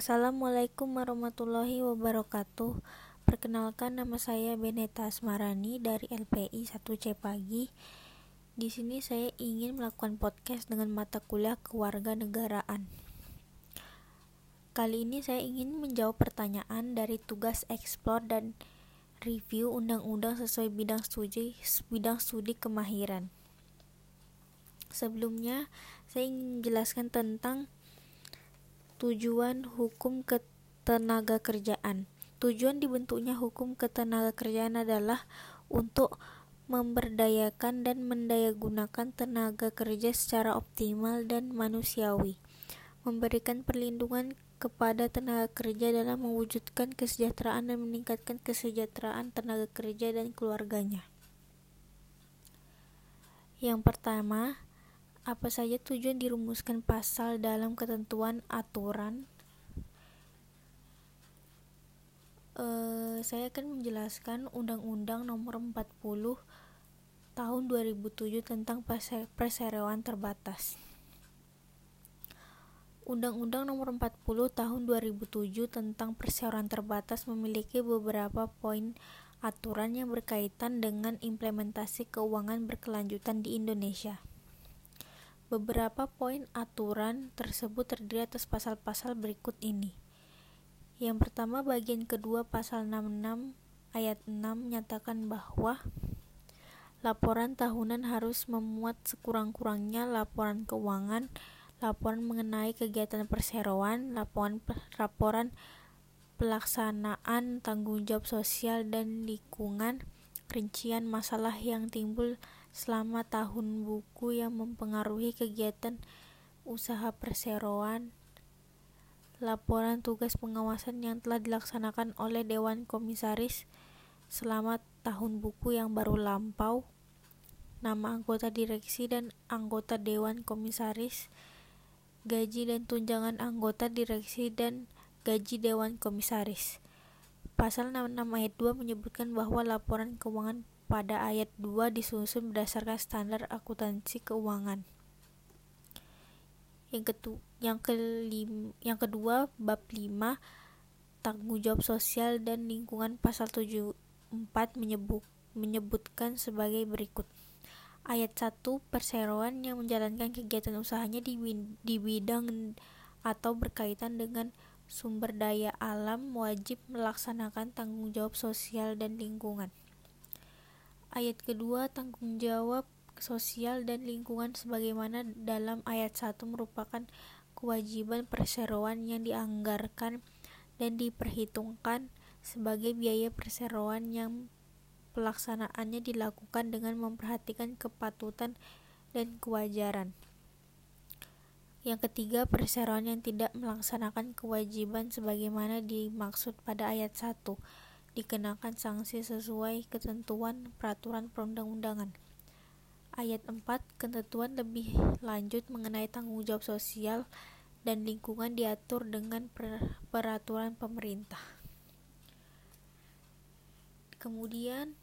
Assalamualaikum warahmatullahi wabarakatuh. Perkenalkan nama saya Beneta Asmarani dari LPI 1C Pagi. Di sini saya ingin melakukan podcast dengan mata kuliah kewarganegaraan. Kali ini saya ingin menjawab pertanyaan dari tugas eksplor dan review undang-undang sesuai bidang studi bidang studi kemahiran. Sebelumnya, saya ingin menjelaskan tentang Tujuan hukum ketenaga kerjaan. Tujuan dibentuknya hukum ketenaga kerjaan adalah untuk memberdayakan dan mendayagunakan tenaga kerja secara optimal dan manusiawi, memberikan perlindungan kepada tenaga kerja dalam mewujudkan kesejahteraan dan meningkatkan kesejahteraan tenaga kerja dan keluarganya. Yang pertama, apa saja tujuan dirumuskan pasal dalam ketentuan aturan? Uh, saya akan menjelaskan Undang-Undang Nomor 40 Tahun 2007 tentang perseroan terbatas. Undang-Undang Nomor 40 Tahun 2007 tentang perseroan terbatas memiliki beberapa poin aturan yang berkaitan dengan implementasi keuangan berkelanjutan di Indonesia. Beberapa poin aturan tersebut terdiri atas pasal-pasal berikut ini. Yang pertama, bagian kedua pasal 66 ayat 6 menyatakan bahwa laporan tahunan harus memuat sekurang-kurangnya laporan keuangan, laporan mengenai kegiatan perseroan, laporan laporan pelaksanaan tanggung jawab sosial dan lingkungan, rincian masalah yang timbul selama tahun buku yang mempengaruhi kegiatan usaha perseroan, laporan tugas pengawasan yang telah dilaksanakan oleh Dewan Komisaris selama tahun buku yang baru lampau, nama anggota direksi dan anggota Dewan Komisaris, gaji dan tunjangan anggota direksi dan gaji Dewan Komisaris. Pasal 66 ayat 2 menyebutkan bahwa laporan keuangan pada ayat 2 disusun berdasarkan standar akuntansi keuangan. Yang kedua, yang kelim, yang kedua bab 5 tanggung jawab sosial dan lingkungan pasal 74 menyebut menyebutkan sebagai berikut. Ayat 1 perseroan yang menjalankan kegiatan usahanya di, di bidang atau berkaitan dengan sumber daya alam wajib melaksanakan tanggung jawab sosial dan lingkungan. Ayat kedua, tanggung jawab sosial dan lingkungan sebagaimana dalam ayat 1 merupakan kewajiban perseroan yang dianggarkan dan diperhitungkan sebagai biaya perseroan yang pelaksanaannya dilakukan dengan memperhatikan kepatutan dan kewajaran. Yang ketiga, perseroan yang tidak melaksanakan kewajiban sebagaimana dimaksud pada ayat 1 dikenakan sanksi sesuai ketentuan peraturan perundang-undangan. Ayat 4 ketentuan lebih lanjut mengenai tanggung jawab sosial dan lingkungan diatur dengan per peraturan pemerintah. Kemudian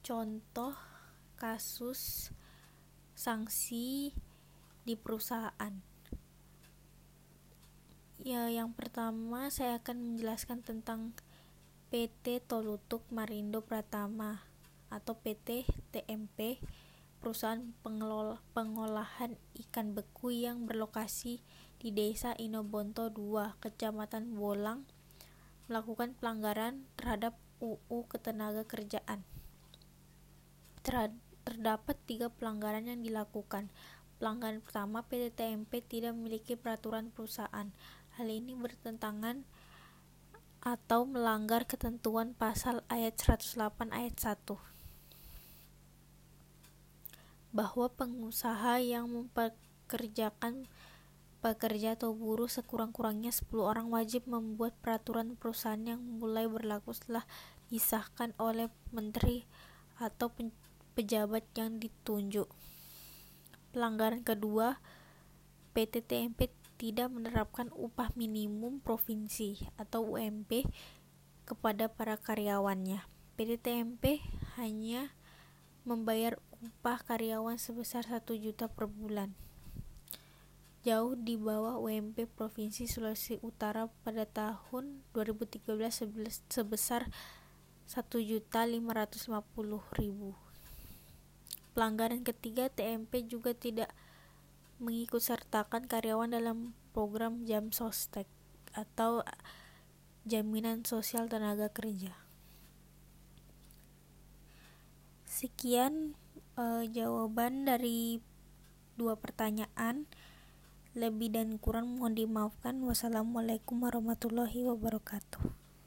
contoh kasus sanksi di perusahaan. Ya, yang pertama saya akan menjelaskan tentang PT Tolutuk Marindo Pratama atau PT TMP perusahaan pengelola, pengolahan ikan beku yang berlokasi di Desa Inobonto 2, Kecamatan Bolang, melakukan pelanggaran terhadap UU Ketenaga Kerjaan. terdapat tiga pelanggaran yang dilakukan. Pelanggaran pertama, PT TMP tidak memiliki peraturan perusahaan. Hal ini bertentangan atau melanggar ketentuan pasal ayat 108 ayat 1 bahwa pengusaha yang mempekerjakan pekerja atau buruh sekurang-kurangnya 10 orang wajib membuat peraturan perusahaan yang mulai berlaku setelah disahkan oleh menteri atau pejabat yang ditunjuk. Pelanggaran kedua, PT TMP tidak menerapkan upah minimum provinsi atau UMP kepada para karyawannya. PT TMP hanya membayar upah karyawan sebesar 1 juta per bulan. jauh di bawah UMP Provinsi Sulawesi Utara pada tahun 2013 sebesar 1.550.000. Pelanggaran ketiga, TMP juga tidak mengikutsertakan karyawan dalam program Jam Sostek atau Jaminan Sosial Tenaga Kerja. Sekian uh, jawaban dari dua pertanyaan. Lebih dan kurang mohon dimaafkan. Wassalamualaikum warahmatullahi wabarakatuh.